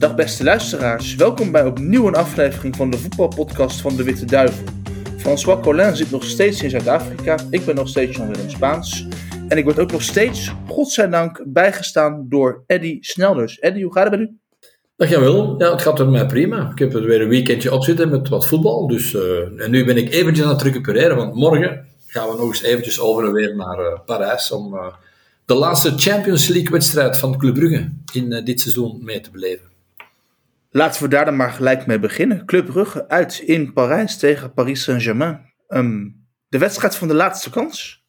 Dag beste luisteraars, welkom bij opnieuw een aflevering van de voetbalpodcast van de Witte Duivel. François Collin zit nog steeds in Zuid-Afrika, ik ben nog steeds Jan-Willem Spaans. En ik word ook nog steeds, godzijdank, bijgestaan door Eddy Snelders. Eddy, hoe gaat het met u? Dag Jan ja, het gaat met mij prima. Ik heb er weer een weekendje op zitten met wat voetbal. Dus, uh, en nu ben ik eventjes aan het recupereren, want morgen gaan we nog eens eventjes over en weer naar uh, Parijs om uh, de laatste Champions League wedstrijd van Club Brugge in dit seizoen mee te beleven. Laten we daar dan maar gelijk mee beginnen. Club Brugge uit in Parijs tegen Paris Saint-Germain. Um, de wedstrijd van de laatste kans.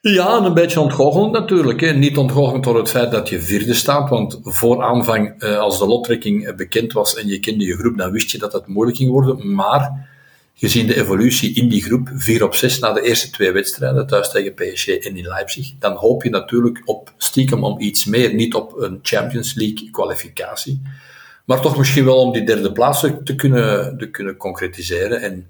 Ja, een beetje ontgoochelend natuurlijk. Hè. Niet ontgoochelend door het feit dat je vierde staat, want voor aanvang, eh, als de lottrekking eh, bekend was en je kende je groep, dan wist je dat het moeilijk ging worden. Maar gezien de evolutie in die groep, 4 op 6 na de eerste twee wedstrijden, thuis tegen PSG en in Leipzig, dan hoop je natuurlijk op stiekem om iets meer, niet op een Champions League kwalificatie, maar toch misschien wel om die derde plaats te kunnen, te kunnen concretiseren. En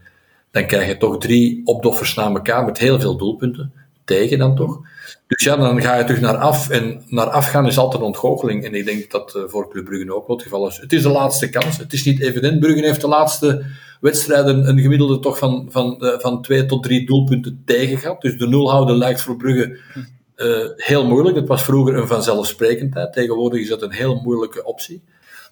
dan krijg je toch drie opdoffers na elkaar met heel veel doelpunten tegen dan toch. Dus ja, dan ga je terug naar af. En naar af gaan is altijd een ontgoocheling. En ik denk dat uh, voor Club Brugge ook wel het geval is. Het is de laatste kans. Het is niet evident. Brugge heeft de laatste wedstrijden een gemiddelde toch van, van, uh, van twee tot drie doelpunten tegen gehad. Dus de nul houden lijkt voor Brugge uh, heel moeilijk. Dat was vroeger een vanzelfsprekendheid. Tegenwoordig is dat een heel moeilijke optie.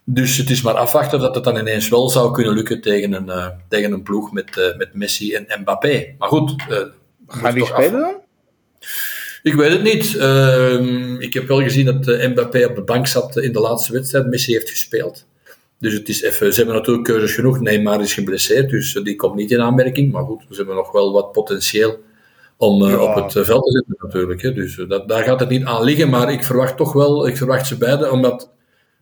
Dus het is maar afwachten dat het dan ineens wel zou kunnen lukken tegen een, tegen een ploeg met, met Messi en Mbappé. Maar goed. Gaan die spelen dan? Ik weet het niet. Uh, ik heb wel gezien dat uh, Mbappé op de bank zat in de laatste wedstrijd. Messi heeft gespeeld. Dus het is even, ze hebben natuurlijk keuzes genoeg. Neymar is geblesseerd, dus die komt niet in aanmerking. Maar goed, ze hebben nog wel wat potentieel om uh, ja. op het veld te zetten natuurlijk. Hè. Dus dat, daar gaat het niet aan liggen. Maar ik verwacht toch wel, ik verwacht ze beiden, omdat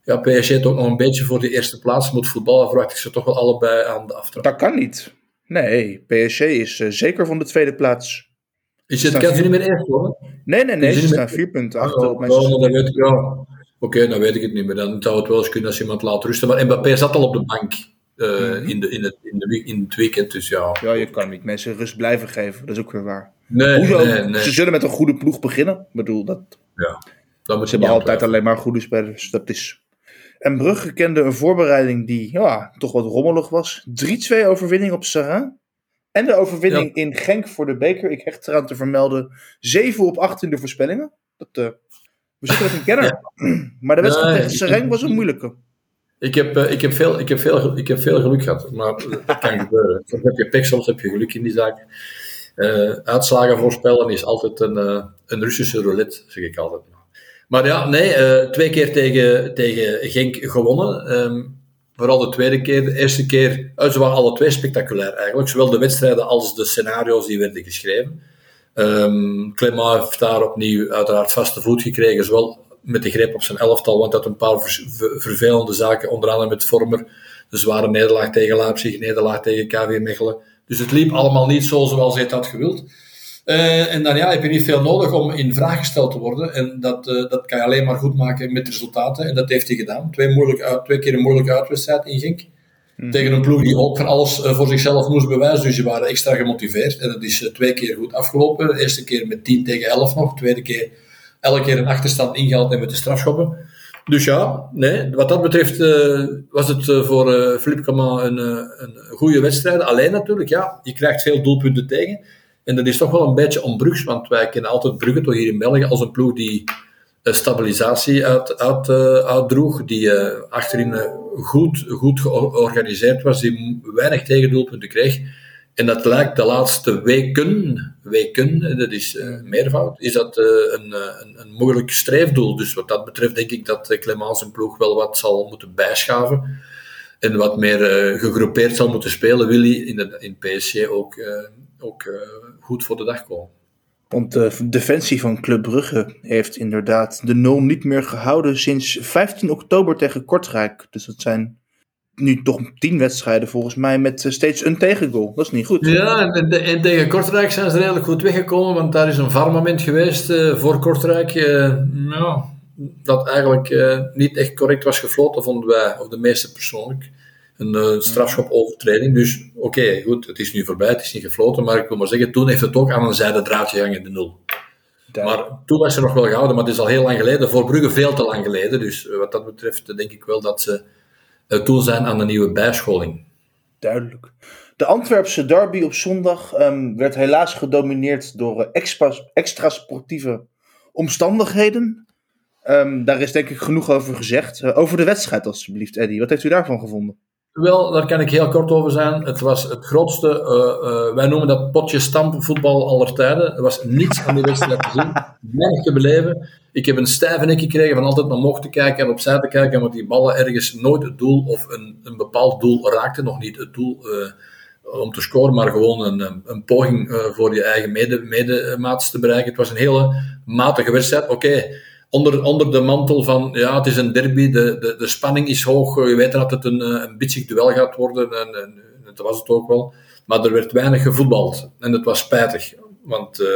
ja, PSG toch nog een beetje voor de eerste plaats moet voetballen, verwacht ik ze toch wel allebei aan de aftrap. Dat kan niet. Nee, PSG is zeker van de tweede plaats. Is het, kan ze niet meer eerst worden? Nee, nee, nee, ze staan vier punten achter oh, op mijn oh, dan weet ik wel. Oké, dan weet ik het niet meer. Dan zou het wel eens kunnen als iemand laat rusten. Maar Mbappé zat al op de bank uh, mm-hmm. in, de, in, het, in, de, in het weekend, dus ja. Ja, je kan niet mensen rust blijven geven. Dat is ook weer waar. Nee, nee, nee. Ze zullen met een goede ploeg beginnen. Ik bedoel, dat... Ja. Dat ze hebben altijd alleen maar goede spelers. Dat is... En Brugge kende een voorbereiding die ja, toch wat rommelig was. 3-2 overwinning op Sarah. En de overwinning in Genk voor de beker. Ik hecht eraan te vermelden. 7 op 8 in de voorspellingen. Dat, uh, we zitten met een kenner. Ja. Maar de wedstrijd tegen Sereng was een moeilijke. Ik heb, uh, ik, heb veel, ik, heb veel, ik heb veel geluk gehad. Maar dat kan gebeuren. Soms heb je pech, soms heb je geluk in die zaak. Uh, uitslagen voorspellen is altijd een, een Russische roulette, zeg ik altijd. Maar ja, nee, twee keer tegen, tegen Genk gewonnen. Um, Vooral de tweede keer. De eerste keer, uh, ze waren alle twee spectaculair eigenlijk. Zowel de wedstrijden als de scenario's die werden geschreven. Um, heeft daar opnieuw uiteraard vaste voet gekregen. Zowel met de greep op zijn elftal, want dat een paar vervelende zaken, onder andere met Vormer. De zware nederlaag tegen Leipzig, nederlaag tegen KV Mechelen. Dus het liep allemaal niet zo zoals hij het had gewild. Uh, en dan ja, heb je niet veel nodig om in vraag gesteld te worden. En dat, uh, dat kan je alleen maar goed maken met resultaten. En dat heeft hij gedaan. Twee, moeilijk uit, twee keer een moeilijke uitwedstrijd in Genk. Mm. Tegen een ploeg die ook van alles uh, voor zichzelf moest bewijzen. Dus ze waren extra gemotiveerd. En dat is twee keer goed afgelopen. De eerste keer met 10 tegen 11 nog. De tweede keer elke keer een achterstand ingehaald en met de strafschoppen. Dus ja, nee, wat dat betreft was het voor Philippe Caman een, een goede wedstrijd. Alleen natuurlijk, ja, je krijgt veel doelpunten tegen. En dat is toch wel een beetje onbrugs, want wij kennen altijd Brugge toch hier in België als een ploeg die stabilisatie uit, uit, uh, uitdroeg, die uh, achterin goed, goed georganiseerd was, die weinig tegendoelpunten kreeg. En dat lijkt de laatste weken, weken dat is meervoud, is dat een, een, een, moeilijk streefdoel. Dus wat dat betreft denk ik dat Clemens zijn ploeg wel wat zal moeten bijschaven. En wat meer gegroepeerd zal moeten spelen, wil hij in, de, in PSG ook, ook goed voor de dag komen. Want de defensie van Club Brugge heeft inderdaad de nul niet meer gehouden sinds 15 oktober tegen Kortrijk. Dus dat zijn nu toch tien wedstrijden volgens mij met steeds een tegengoal. Dat is niet goed. Ja, en, tegen Kortrijk zijn ze redelijk goed weggekomen, want daar is een varmoment geweest uh, voor Kortrijk. Uh, nou, dat eigenlijk uh, niet echt correct was gefloten, vonden wij, of de meeste persoonlijk een uh, strafschop-overtreding. Dus oké, goed, het is nu voorbij, het is niet gefloten, maar ik wil maar zeggen, toen heeft het ook aan een zijde draadje gehangen, de nul. Maar toen was ze nog wel gehouden, maar het is al heel lang geleden. Voor Brugge veel te lang geleden. Dus eh, wat dat betreft denk ik wel dat ze toe zijn aan een nieuwe bijscholing. Duidelijk. De Antwerpse derby op zondag um, werd helaas gedomineerd door extra, extra sportieve omstandigheden. Um, daar is denk ik genoeg over gezegd. Uh, over de wedstrijd alsjeblieft, Eddy. Wat heeft u daarvan gevonden? Wel, daar kan ik heel kort over zijn. Het was het grootste, uh, uh, wij noemen dat potje stampvoetbal aller tijden. Er was niets aan die wedstrijd te zien, weinig te beleven. Ik heb een stijve nek gekregen van altijd naar omhoog te kijken en opzij te kijken, want die ballen ergens nooit het doel of een, een bepaald doel raakten. Nog niet het doel uh, om te scoren, maar gewoon een, een poging voor je eigen mede, medemaats te bereiken. Het was een hele matige wedstrijd. Oké. Onder, onder de mantel van, ja, het is een derby, de, de, de spanning is hoog, je weet dat het een, eh, een duel gaat worden, en, en, dat was het ook wel. Maar er werd weinig gevoetbald, en dat was spijtig. Want uh,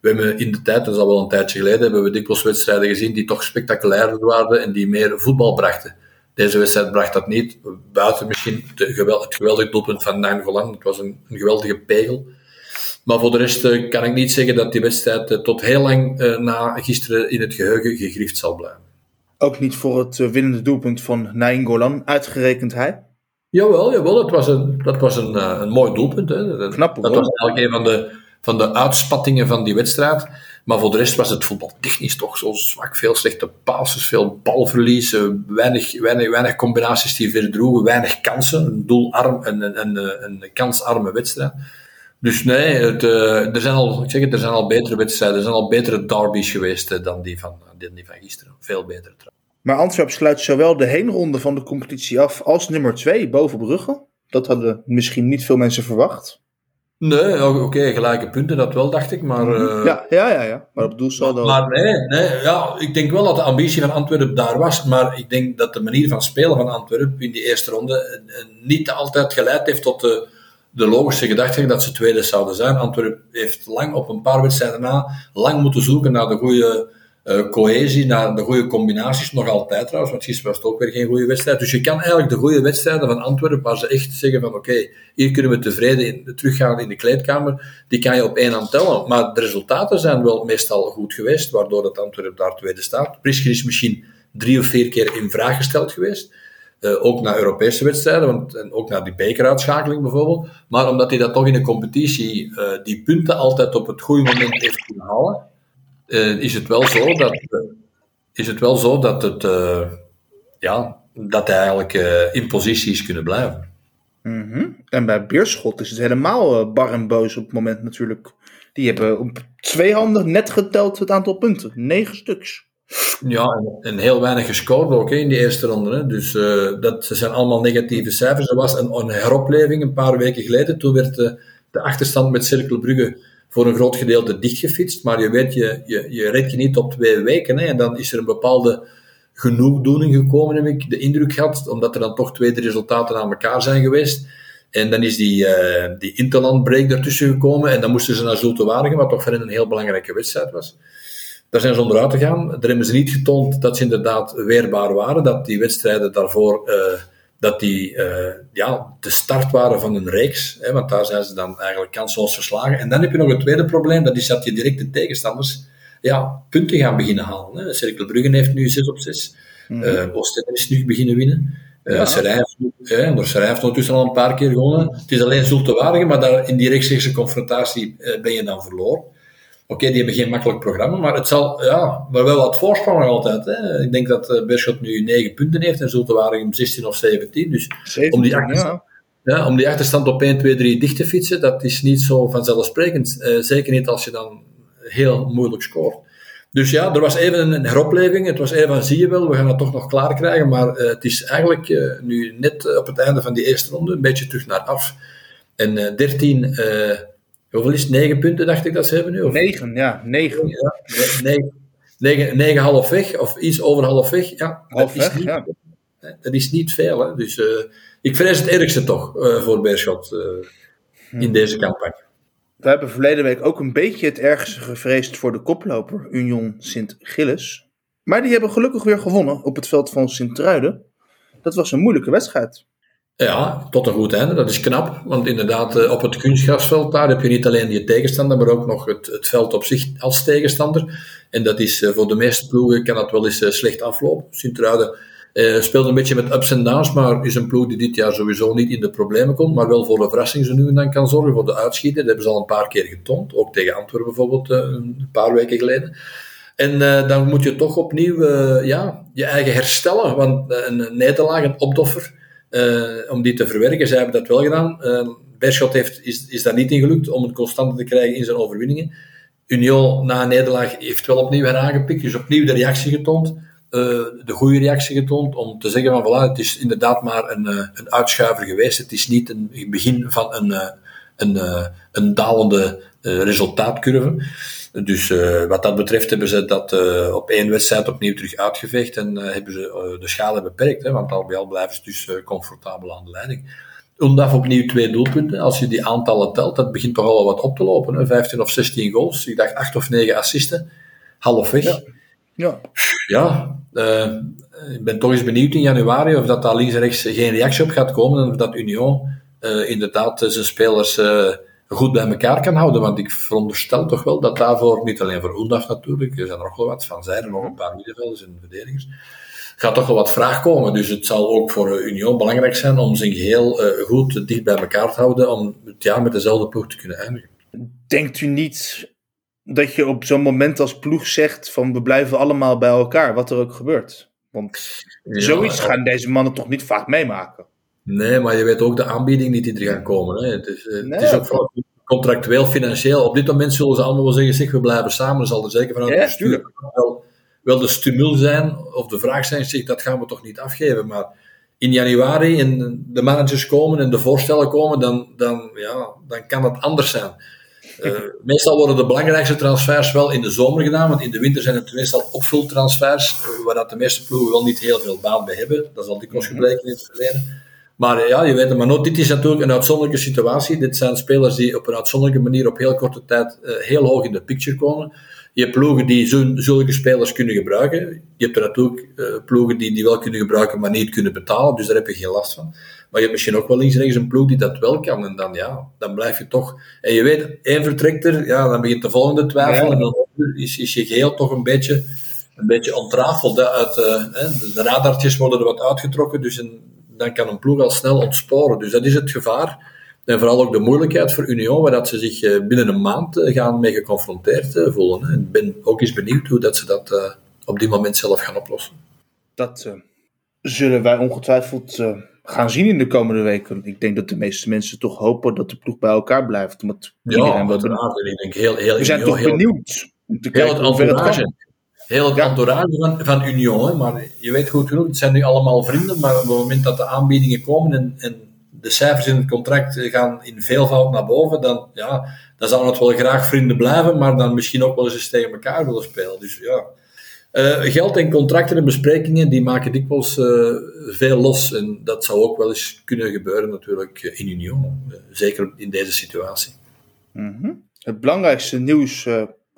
we hebben in de tijd, dat is al wel een tijdje geleden, hebben we dikwijls wedstrijden gezien die toch spectaculairder waren en die meer voetbal brachten. Deze wedstrijd bracht dat niet, buiten misschien het geweldige doelpunt van Nijn Volan. Het was een, een geweldige pegel. Maar voor de rest eh, kan ik niet zeggen dat die wedstrijd eh, tot heel lang eh, na gisteren in het geheugen gegrift zal blijven. Ook niet voor het winnende doelpunt van Nainggolan, uitgerekend hij? Jawel, jawel dat was een, dat was een, een mooi doelpunt. Hè. Knap, dat was eigenlijk een van de, van de uitspattingen van die wedstrijd. Maar voor de rest was het voetbal technisch toch zo zwak. Veel slechte passes, veel balverlies, weinig, weinig, weinig combinaties die verdroegen, weinig kansen. Een doelarm, een, een, een, een kansarme wedstrijd. Dus nee, het, uh, er, zijn al, ik zeg het, er zijn al betere wedstrijden, er zijn al betere derbies geweest uh, dan, die van, dan die van gisteren. Veel beter trouwens. Maar Antwerp sluit zowel de heenronde van de competitie af als nummer 2 boven Brugge. Dat hadden misschien niet veel mensen verwacht. Nee, oké, okay, gelijke punten, dat wel, dacht ik. Maar, uh, ja, ja, ja, ja, maar op doelsaldo... Maar nee, nee ja, ik denk wel dat de ambitie van Antwerpen daar was. Maar ik denk dat de manier van spelen van Antwerpen in die eerste ronde niet altijd geleid heeft tot de de logische gedachte dat ze tweede zouden zijn. Antwerpen heeft lang op een paar wedstrijden na lang moeten zoeken naar de goede uh, cohesie, naar de goede combinaties. Nog altijd trouwens, want gisteren was het ook weer geen goede wedstrijd. Dus je kan eigenlijk de goede wedstrijden van Antwerpen, waar ze echt zeggen van oké, hier kunnen we tevreden in, teruggaan in de kleedkamer, die kan je op één hand tellen. Maar de resultaten zijn wel meestal goed geweest, waardoor het Antwerpen daar tweede staat. Prisker is misschien drie of vier keer in vraag gesteld geweest. Uh, ook naar Europese wedstrijden, want, en ook naar die bekeruitschakeling bijvoorbeeld. Maar omdat hij dat toch in de competitie uh, die punten altijd op het goede moment heeft kunnen halen, uh, is het wel zo dat, is het, wel zo dat, het, ja, dat hij eigenlijk in positie is kunnen blijven. -hmm. En bij Beerschot is het helemaal bar en boos op het moment natuurlijk. Die hebben op twee handen net geteld het aantal punten. Negen stuks. Ja, en, heel weinig gescoord ook in die eerste ronde. Hè. Dus uh, dat zijn allemaal negatieve cijfers. Er was een, heropleving een paar weken geleden. Toen werd de, de achterstand met Cirkelbrugge voor een groot gedeelte dichtgefietst. Maar je weet, je, je, je redt je niet op twee weken. Hè, en dan is er een bepaalde genoegdoening gekomen, heb ik de indruk gehad. Omdat er dan toch twee, resultaten aan elkaar zijn geweest. En dan is die, uh, die interlandbreak ertussen gekomen. En dan moesten ze naar Zulte Waregem, wat toch voor hen een heel belangrijke wedstrijd was. Daar zijn ze onderuit gegaan. Daar hebben ze niet getoond dat ze inderdaad weerbaar waren, dat die wedstrijden daarvoor uh, dat die uh, ja, de start waren van een reeks. Hè, want daar zijn ze dan eigenlijk kansloos verslagen. En dan heb je nog het tweede probleem, dat is dat je direct de tegenstanders ja, punten gaan beginnen halen. Hè. Cirkel Bruggen heeft nu 6 op 6. Mm. Uh, Oostende is nu beginnen winnen. Uh, ja. Eh, Serijn heeft ondertussen al een paar keer gewonnen. Het is alleen Zulte Waregem, maar daar, in die rechtstreekse confrontatie ben je dan verloren. Oké, die hebben geen makkelijk programma, maar het zal, ja, maar wel wat voorsprong nog altijd. Hè. Ik denk dat uh, Beerschot nu 9 punten heeft en Zulte Waregem 16 of 17. Dus 17, om, die achterstand, ja. ja. om die achterstand op 1, 2, 3 dicht te fietsen, dat is niet zo vanzelfsprekend. Uh, zeker niet als je dan heel moeilijk scoort. Dus ja, er was even een heropleving. Het was even van, zie je wel, we gaan het toch nog klaar krijgen. Maar uh, het is eigenlijk uh, nu net op het einde van die eerste ronde een beetje terug naar af. En uh, 13 Hoeveel is het? Negen punten, dacht ik dat ze hebben nu? Of? Negen, ja. Negen. Ja, negen, negen, negen half weg, of iets over half weg. Ja, half dat weg, is niet, ja. Dat is niet veel, hè. Dus uh, ik vrees het ergste toch uh, voor Beerschot uh, hmm. in deze campagne. We hebben verleden week ook een beetje het ergste gevreesd voor de koploper, Union Sint-Gilles. Maar die hebben gelukkig weer gewonnen op het veld van Sint-Truiden. Dat was een moeilijke wedstrijd. Ja, tot een goed einde. Dat is knap. Want inderdaad, eh, op het kunstgrasveld daar heb je niet alleen je tegenstander, maar ook nog het, het veld op zich als tegenstander. En dat is eh, voor de meeste ploegen kan dat wel eens eh, slecht aflopen. Sint-Truiden Uh, speelt een beetje met ups en downs, maar is een ploeg die dit jaar sowieso niet in de problemen komt, maar wel voor de verrassing zo nu en dan kan zorgen, voor de uitschieter. Dat hebben ze al een paar keer getoond, ook tegen Antwerpen bijvoorbeeld een paar weken geleden. En dan moet je toch opnieuw ja, je eigen herstellen, want een nederlaag, een opdoffer, om die te verwerken, zij hebben dat wel gedaan. Berschot heeft, is, is daar niet in gelukt om het constante te krijgen in zijn overwinningen. Union na een nederlaag heeft wel opnieuw heraangepikt, dus opnieuw de reactie getoond, uh, de goede reactie getoond, om te zeggen van voilà, het is inderdaad maar een, uh, een uitschuiver geweest, het is niet een begin van een, uh, een, een dalende resultaatcurve. Dus wat dat betreft hebben ze dat op één wedstrijd opnieuw terug uitgeveegd en hebben ze de schade beperkt, hè, want al bij al blijven ze dus comfortabel aan de leiding. Undaf opnieuw twee doelpunten. Als je die aantallen telt, dat begint toch al wat op te lopen. Hè? 15 of 16 goals. Ik dacht 8 of 9 assisten. Halfweg. Ja. Ja, ja ik ben toch eens benieuwd in januari of dat daar links en rechts geen reactie op gaat komen. En of dat Union inderdaad zijn spelers goed bij elkaar kan houden. Want ik veronderstel toch wel dat daarvoor, niet alleen voor Undaf natuurlijk, er zijn er nog wel wat van zijde, nog een paar middenvelders en verdedigers gaat toch wel wat vraag komen. Dus het zal ook voor Union belangrijk zijn om zich heel uh, goed dicht bij elkaar te houden om het jaar met dezelfde ploeg te kunnen eindigen. Denkt u niet dat je op zo'n moment als ploeg zegt van we blijven allemaal bij elkaar, wat er ook gebeurt? Want zoiets gaan deze mannen toch niet vaak meemaken. Nee, maar je weet ook de aanbieding niet die er gaan komen. Hè. Het, is, nee, het is ook vooral contractueel, financieel. Op dit moment zullen ze allemaal wel zeggen, zeg, we blijven samen. Dan zal er zeker vanuit ja, bestuur wel wel de stimul zijn, of de vraag zijn, zeg, dat gaan we toch niet afgeven. Maar in januari en de managers komen en de voorstellen komen, dan, dan, ja, dan kan het anders zijn. Uh, meestal worden de belangrijkste transfers wel in de zomer gedaan, want in de winter zijn het meestal opvultransfers, uh, waar dat de meeste ploegen wel niet heel veel baat bij hebben. Dat is al dikwijls mhm. gebleken in het verleden. Maar ja, je weet het maar nooit, dit is natuurlijk een uitzonderlijke situatie. Dit zijn spelers die op een uitzonderlijke manier op heel korte tijd uh, heel hoog in de picture komen. Je hebt ploegen die zulke spelers kunnen gebruiken. Je hebt er natuurlijk uh, ploegen die die wel kunnen gebruiken, maar niet kunnen betalen. Dus daar heb je geen last van. Maar je hebt misschien ook wel links rechts een ploeg die dat wel kan. En dan, ja, dan blijf je toch... En je weet, één vertrekt er, ja, dan begint de volgende twijfel. En dan is, is je geheel toch een beetje, een beetje ontrafeld. Uit, uh, de radartjes worden er wat uitgetrokken. Dus een, dan kan een ploeg al snel ontsporen. Dus dat is het gevaar. En vooral ook de moeilijkheid voor Union, waar dat ze zich eh, binnen een maand eh, gaan mee geconfronteerd eh, voelen. Ik ben ook eens benieuwd hoe dat ze dat op die moment zelf gaan oplossen. Dat zullen wij ongetwijfeld gaan zien in de komende weken. Ik denk dat de meeste mensen toch hopen dat de ploeg bij elkaar blijft. Omdat ja, denk heel, heel, We zijn toch benieuwd. Om te heel het entourage, heel het entourage van, van Union. Maar je weet goed genoeg, het zijn nu allemaal vrienden. Maar op het moment dat de aanbiedingen komen en, en de cijfers in het contract gaan in veelvoud naar boven, dan, ja, dan zouden het wel graag vrienden blijven, maar dan misschien ook wel eens tegen elkaar willen spelen. Dus ja, uh, geld en contracten en besprekingen, die maken dikwijls uh, veel los. En dat zou ook wel eens kunnen gebeuren natuurlijk in Union, uh, zeker in deze situatie. Mm -hmm. Het belangrijkste nieuws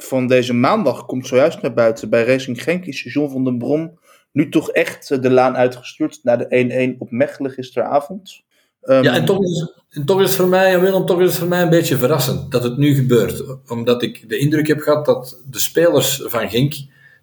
van deze maandag komt zojuist naar buiten. Bij Racing Genk is John van den Brom nu toch echt de laan uitgestuurd naar de 1-1 op Mechelen gisteravond. Um, ja, en toch is, en toch is voor mij, Willem, toch is het voor mij een beetje verrassend dat het nu gebeurt. Omdat ik de indruk heb gehad dat de spelers van Genk,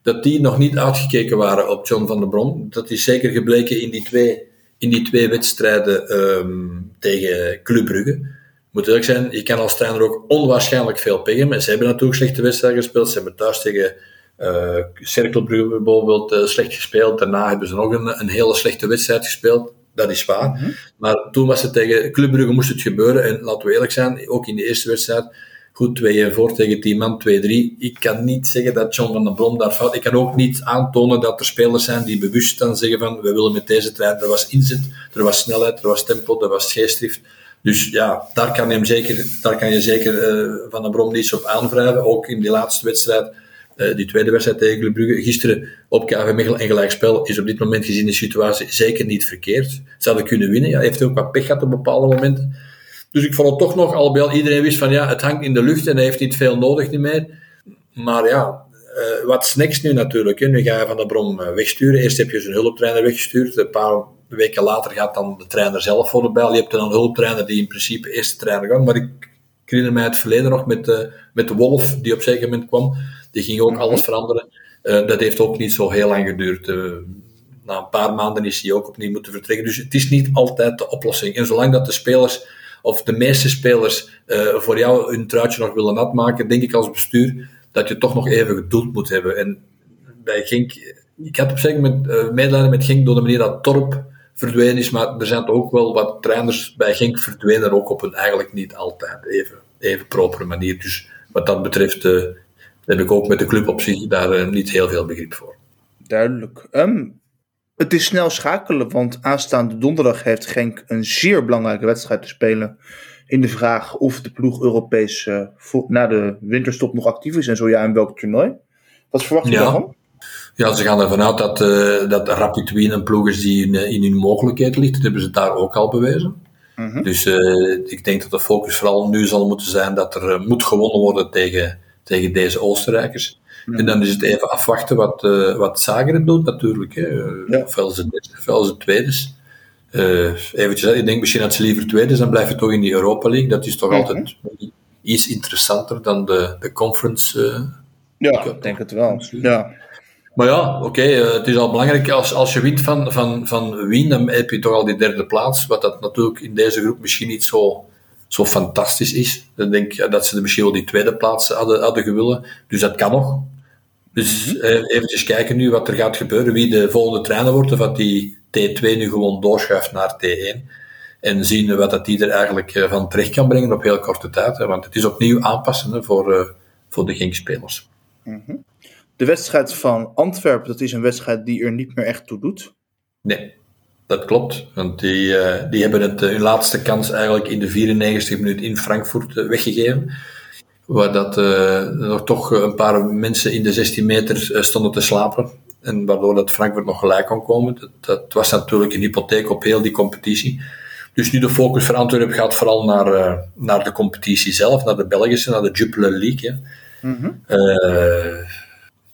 dat die nog niet uitgekeken waren op John van der Brom. Dat is zeker gebleken in die twee, in die twee wedstrijden um, tegen Club Brugge. Moet eerlijk zijn, je kan als trainer ook onwaarschijnlijk veel peggen. Ze hebben natuurlijk slechte wedstrijden gespeeld. Ze hebben thuis tegen uh, Cerkelbrugge bijvoorbeeld uh, slecht gespeeld. Daarna hebben ze nog een, een hele slechte wedstrijd gespeeld dat is waar. Mhm. Maar toen was het tegen Club Brugge moest het gebeuren. En laten we eerlijk zijn, ook in de eerste wedstrijd, goed 2-1 voor tegen 10 man, 2-3. Ik kan niet zeggen dat John van den Brom daar fout... Ik kan ook niet aantonen dat er spelers zijn die bewust dan zeggen van, we willen met deze trein... Er was inzet, er was snelheid, er was tempo, er was geestdrift. Dus ja, daar kan, hem zeker, daar kan je zeker uh, Van den Brom niets op aanwrijven. Ook in die laatste wedstrijd uh, die tweede wedstrijd tegen Club Brugge. Gisteren op KV Mechelen en gelijkspel is op dit moment gezien de situatie zeker niet verkeerd. Zouden kunnen winnen. Ja, heeft ook wat pech gehad op bepaalde momenten. Dus ik vond het toch nog, al bij al iedereen wist van ja, het hangt in de lucht en hij heeft niet veel nodig meer. Maar ja, uh, wat snacks nu natuurlijk. Hè. Nu ga je Van de Brom uh, wegsturen. Eerst heb je zijn hulptrainer weggestuurd. Een paar weken later gaat dan de trainer zelf voor de bel. Je hebt dan een hulptrainer die in principe eerst de trainer gaat. Maar ik, ik herinner mij het verleden nog met, uh, met de Wolf, die op een zeker moment kwam. Die ging ook mhm. alles veranderen. Uh, dat heeft ook niet zo heel lang geduurd. Uh, na een paar maanden is hij ook opnieuw moeten vertrekken. Dus het is niet altijd de oplossing. En zolang dat de spelers, of de meeste spelers, voor jou hun truitje nog willen nat maken, denk ik als bestuur dat je toch nog even geduld moet hebben. En bij Genk, ik had op zich met uh, medelijden met Genk door de manier dat Torp verdwenen is, maar er zijn toch ook wel wat trainers bij Genk verdwenen, ook op een eigenlijk niet altijd even, even propere manier. Dus wat dat betreft uh, heb ik ook met de club op zich daar uh, niet heel veel begrip voor. Duidelijk. Um, het is snel schakelen, want aanstaande donderdag heeft Genk een zeer belangrijke wedstrijd te spelen. In de vraag of de ploeg Europees uh, na de winterstop nog actief is en zo ja, in welk toernooi. Wat verwacht je ja. daarvan? Ja, ze gaan ervan uit dat, uh, dat Rapid Wien een ploeg is die in, in hun mogelijkheid ligt. Dat hebben ze daar ook al bewezen. Mm -hmm. Dus ik denk dat de focus vooral nu zal moeten zijn dat er moet gewonnen worden tegen, tegen deze Oostenrijkers. En dan is het even afwachten wat, uh, wat Zagreb doet, natuurlijk. Hè. Ja. Ofwel ze ofwel ze tweede. Uh, eventjes, ik denk misschien dat ze liever tweede is, dan blijf je toch in die Europa League. Dat is toch mm -hmm. altijd iets interessanter dan de, de conference. Uh, ja, ik denk het wel. Ja. Maar ja, oké, okay, het is al belangrijk. Als, als je wint van, van, van Wien, dan heb je toch al die derde plaats. Wat dat natuurlijk in deze groep misschien niet zo zo fantastisch is. Dan denk ik dat ze misschien wel die tweede plaats hadden, hadden gewillen. Dus dat kan nog. Dus eh, eventjes kijken nu wat er gaat gebeuren, wie de volgende trainer wordt, of dat die T2 nu gewoon doorschuift naar T1. En zien wat dat die er eigenlijk eh, van terecht kan brengen op heel korte tijd. Hè, want het is opnieuw aanpassen hè, voor, uh, voor de Genk-spelers. Mm -hmm. De wedstrijd van Antwerpen, dat is een wedstrijd die er niet meer echt toe doet. Nee, dat klopt. Want die, uh, die hebben het, hun laatste kans eigenlijk in de 94 minuten in Frankfurt weggegeven waar dat, nog toch een paar mensen in de 16 meter stonden te slapen. En waardoor dat Frankfurt nog gelijk kon komen. Dat, dat, was natuurlijk een hypotheek op heel die competitie. Dus nu de focus voor Antwerpen gaat vooral naar, uh, naar de competitie zelf, naar de Belgische, naar de Jupiler League. Mm -hmm.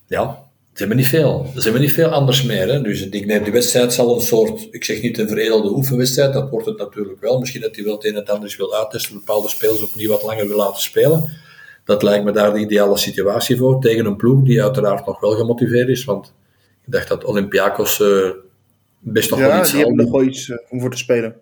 ja, ze hebben niet veel. Ze hebben niet veel anders meer. Hè. Dus ik denk, nee, die wedstrijd zal een soort, ik zeg niet een veredelde oefenwedstrijd, dat wordt het natuurlijk wel. Misschien dat hij wel het een en ander wil uittesten, bepaalde spelers opnieuw wat langer wil laten spelen dat lijkt me daar de ideale situatie voor. Tegen een ploeg die uiteraard nog wel gemotiveerd is. Want ik dacht dat Olympiakos uh, best nog ja, wel iets die hebben nog wel iets uh, om voor te spelen.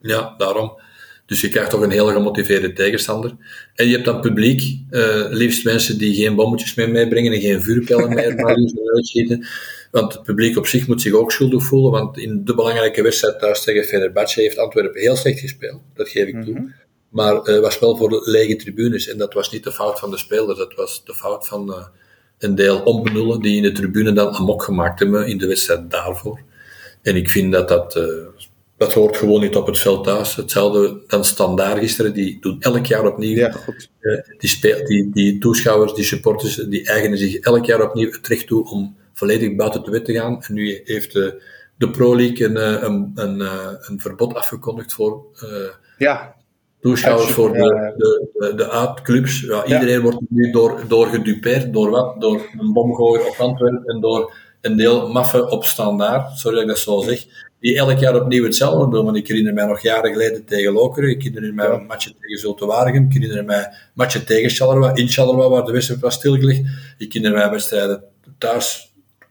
Ja, daarom. Dus je krijgt toch een heel gemotiveerde tegenstander. En je hebt dan publiek, uh, liefst mensen die geen bommetjes meer meebrengen en geen vuurpijlen meer, maar uitschieten. Want het publiek op zich moet zich ook schuldig voelen, want in de belangrijke wedstrijd thuis tegen Fenerbahce heeft Antwerpen heel slecht gespeeld. Dat geef ik toe. Mm -hmm. Maar het uh, was wel voor lege tribunes. En dat was niet de fout van de spelers, dat was de fout van uh, een deel onbenullen die in de tribune dan amok gemaakt hebben in de wedstrijd daarvoor. En ik vind dat dat, uh, dat hoort gewoon niet op het veld thuis. Hetzelfde dan standaard gisteren, die doen elk jaar opnieuw. Ja, goed. die, speel, die, die toeschouwers, die supporters, die eigenen zich elk jaar opnieuw het recht toe om volledig buiten de wet te gaan. En nu heeft de, de Pro League een, een, een, een verbod afgekondigd voor ja toeschouwers voor de, de, de, de uitclubs. Ja, iedereen wordt nu door, door gedupeerd. Door wat? Door een bomgooier op Antwerpen en door een deel maffen op standaard, sorry dat ik dat zo zeg, die elk jaar opnieuw hetzelfde doen. Want ik herinner mij nog jaren geleden tegen Lokeren, ik herinner mij een matchje tegen Zulte Waregem, ik herinner mij een matchje tegen Charleroi, in Charleroi, waar de wedstrijd was stilgelegd. Ik herinner mij wedstrijden thuis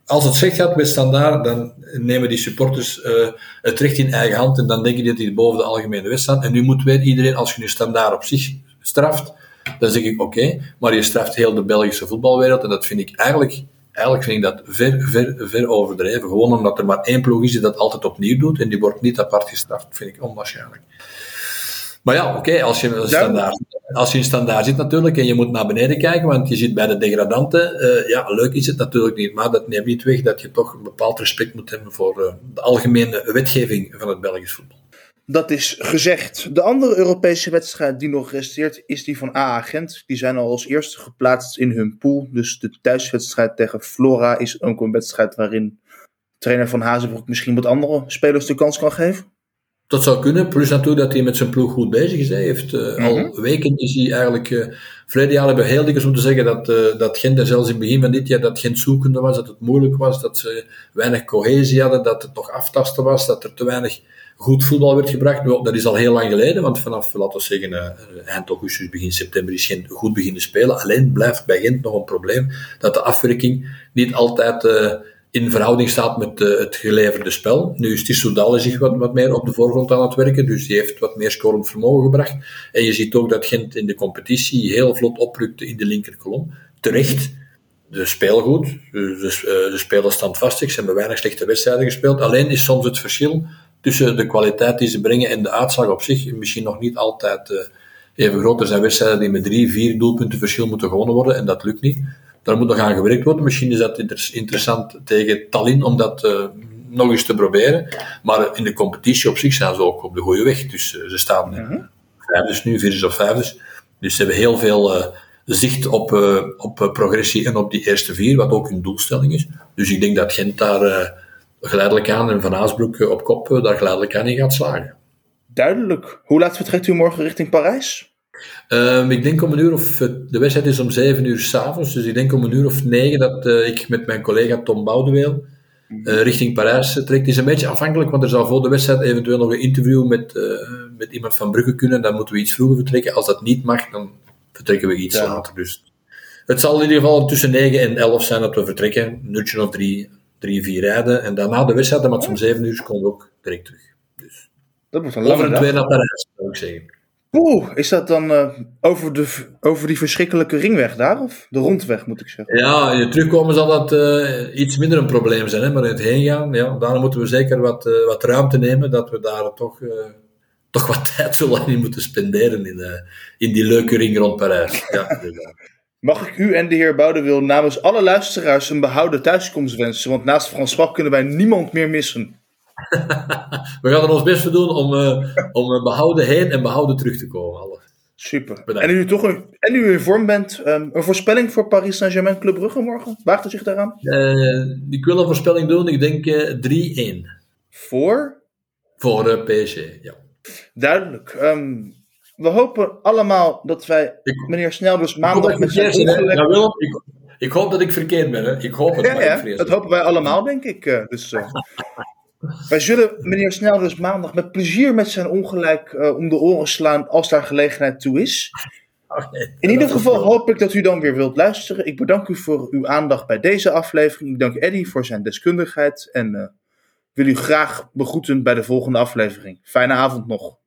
als het slecht gaat met standaard, dan nemen die supporters uh, het recht in eigen hand en dan denken die dat die boven de algemene wet staan. En nu moet weet iedereen, als je nu standaard op zich straft, dan zeg ik oké, maar je straft heel de Belgische voetbalwereld en dat vind ik eigenlijk, eigenlijk vind ik dat ver, ver, ver overdreven. Gewoon omdat er maar één ploeg is die dat altijd opnieuw doet en die wordt niet apart gestraft, vind ik onwaarschijnlijk. Maar ja, oké, okay, als, je een standaard, als je in standaard zit natuurlijk en je moet naar beneden kijken, want je zit bij de degradanten, uh, ja, leuk is het natuurlijk niet, maar dat neemt niet weg dat je toch een bepaald respect moet hebben voor uh, de algemene wetgeving van het Belgisch voetbal. Dat is gezegd. De andere Europese wedstrijd die nog resteert is die van AA Gent. Die zijn al als eerste geplaatst in hun pool. Dus de thuiswedstrijd tegen Flora is ook een wedstrijd waarin trainer van Hazenbroek misschien wat andere spelers de kans kan geven. Dat zou kunnen, plus natuurlijk dat hij met zijn ploeg goed bezig is. Hij heeft uh, mm-hmm. al weken is hij eigenlijk. Uh, verleden jaar hebben we heel dikwijls om te zeggen dat, uh, dat Gent, en zelfs in het begin van dit jaar, dat Gent zoekende was, dat het moeilijk was, dat ze weinig cohesie hadden, dat het nog aftasten was, dat er te weinig goed voetbal werd gebracht. Nu, dat is al heel lang geleden, want vanaf, laten we zeggen, eind augustus, begin september is Gent goed beginnen spelen. Alleen blijft bij Gent nog een probleem dat de afwerking niet altijd in verhouding staat met uh, het geleverde spel. Nu is Tissoudal zich wat, meer op de voorgrond aan het werken, dus die heeft wat meer scorend vermogen gebracht. En je ziet ook dat Gent in de competitie heel vlot oprukte in de linkerkolom. Terecht, de speelgoed, de, de, de spelers standvastig, ze hebben weinig slechte wedstrijden gespeeld. Alleen is soms het verschil tussen de kwaliteit die ze brengen en de uitslag op zich misschien nog niet altijd uh, even groot. Er zijn wedstrijden die met drie, vier doelpunten verschil moeten gewonnen worden en dat lukt niet. Daar moet nog aan gewerkt worden. Misschien is dat interessant tegen Tallinn om dat uh, nog eens te proberen. Maar in de competitie op zich zijn ze ook op de goede weg. Dus uh, ze staan mm -hmm. vijfdes nu, vierde of vijfdes. Dus ze hebben heel veel uh, zicht op, op progressie en op die eerste vier, wat ook hun doelstelling is. Dus ik denk dat Gent daar geleidelijk aan en Van Aasbroek op kop daar geleidelijk aan in gaat slagen. Duidelijk. Hoe laat vertrekt u morgen richting Parijs? Um, ik denk om een uur of. De wedstrijd is om zeven uur s'avonds, dus ik denk om een uur of negen dat uh, ik met mijn collega Tom Boudeweel uh, richting Parijs trek. Het is een beetje afhankelijk, want er zal voor de wedstrijd eventueel nog een interview met, uh, met iemand van Brugge kunnen. Dan moeten we iets vroeger vertrekken. Als dat niet mag, dan vertrekken we iets ja. later. Dus het zal in ieder geval tussen 9 en 11 zijn dat we vertrekken. Een uurtje of drie, drie, vier rijden. En daarna de wedstrijd, dan om 7 uur komen we ook direct terug. Dus dat wordt een over een twee naar Parijs, zou ik zeggen. Oeh, is dat dan uh, over, de, over die verschrikkelijke ringweg daar? Of de rondweg, moet ik zeggen? Ja, het terugkomen zal dat uh, iets minder een probleem zijn. Hè? Maar in het heen gaan, ja, daarom moeten we zeker wat, uh, wat ruimte nemen. Dat we daar toch, toch wat tijd zullen in moeten spenderen in, in die leuke ring rond Parijs. Ja, Mag ik u en de heer Boudewil namens alle luisteraars een behouden thuiskomst wensen? Want naast François kunnen wij niemand meer missen. We gaan er ons best voor doen om, uh, om behouden heen en behouden terug te komen. Alle. Super. Bedankt. En u toch een, en u in vorm bent, um, een voorspelling voor Paris Saint-Germain Club Brugge morgen? Waagt u zich daaraan? Uh, ik wil een voorspelling doen. Ik denk uh, 3-1. Voor? Voor PSG, ja. Duidelijk. Um, we hopen allemaal dat wij ik, meneer Snelders maandag met zijn ongeluk... ja, Willem, ik, ik, hoop dat ik verkeerd ben. Hè. Ik hoop het, ja, ja, dat hopen wij allemaal, denk ik. dus... Wij zullen meneer Snel dus maandag met plezier met zijn ongelijk uh, om de oren slaan als daar gelegenheid toe is. Okay, In ieder geval hoop ik dat u dan weer wilt luisteren. Ik bedank u voor uw aandacht bij deze aflevering. Ik dank Eddy voor zijn deskundigheid en uh, wil u graag begroeten bij de volgende aflevering. Fijne avond nog.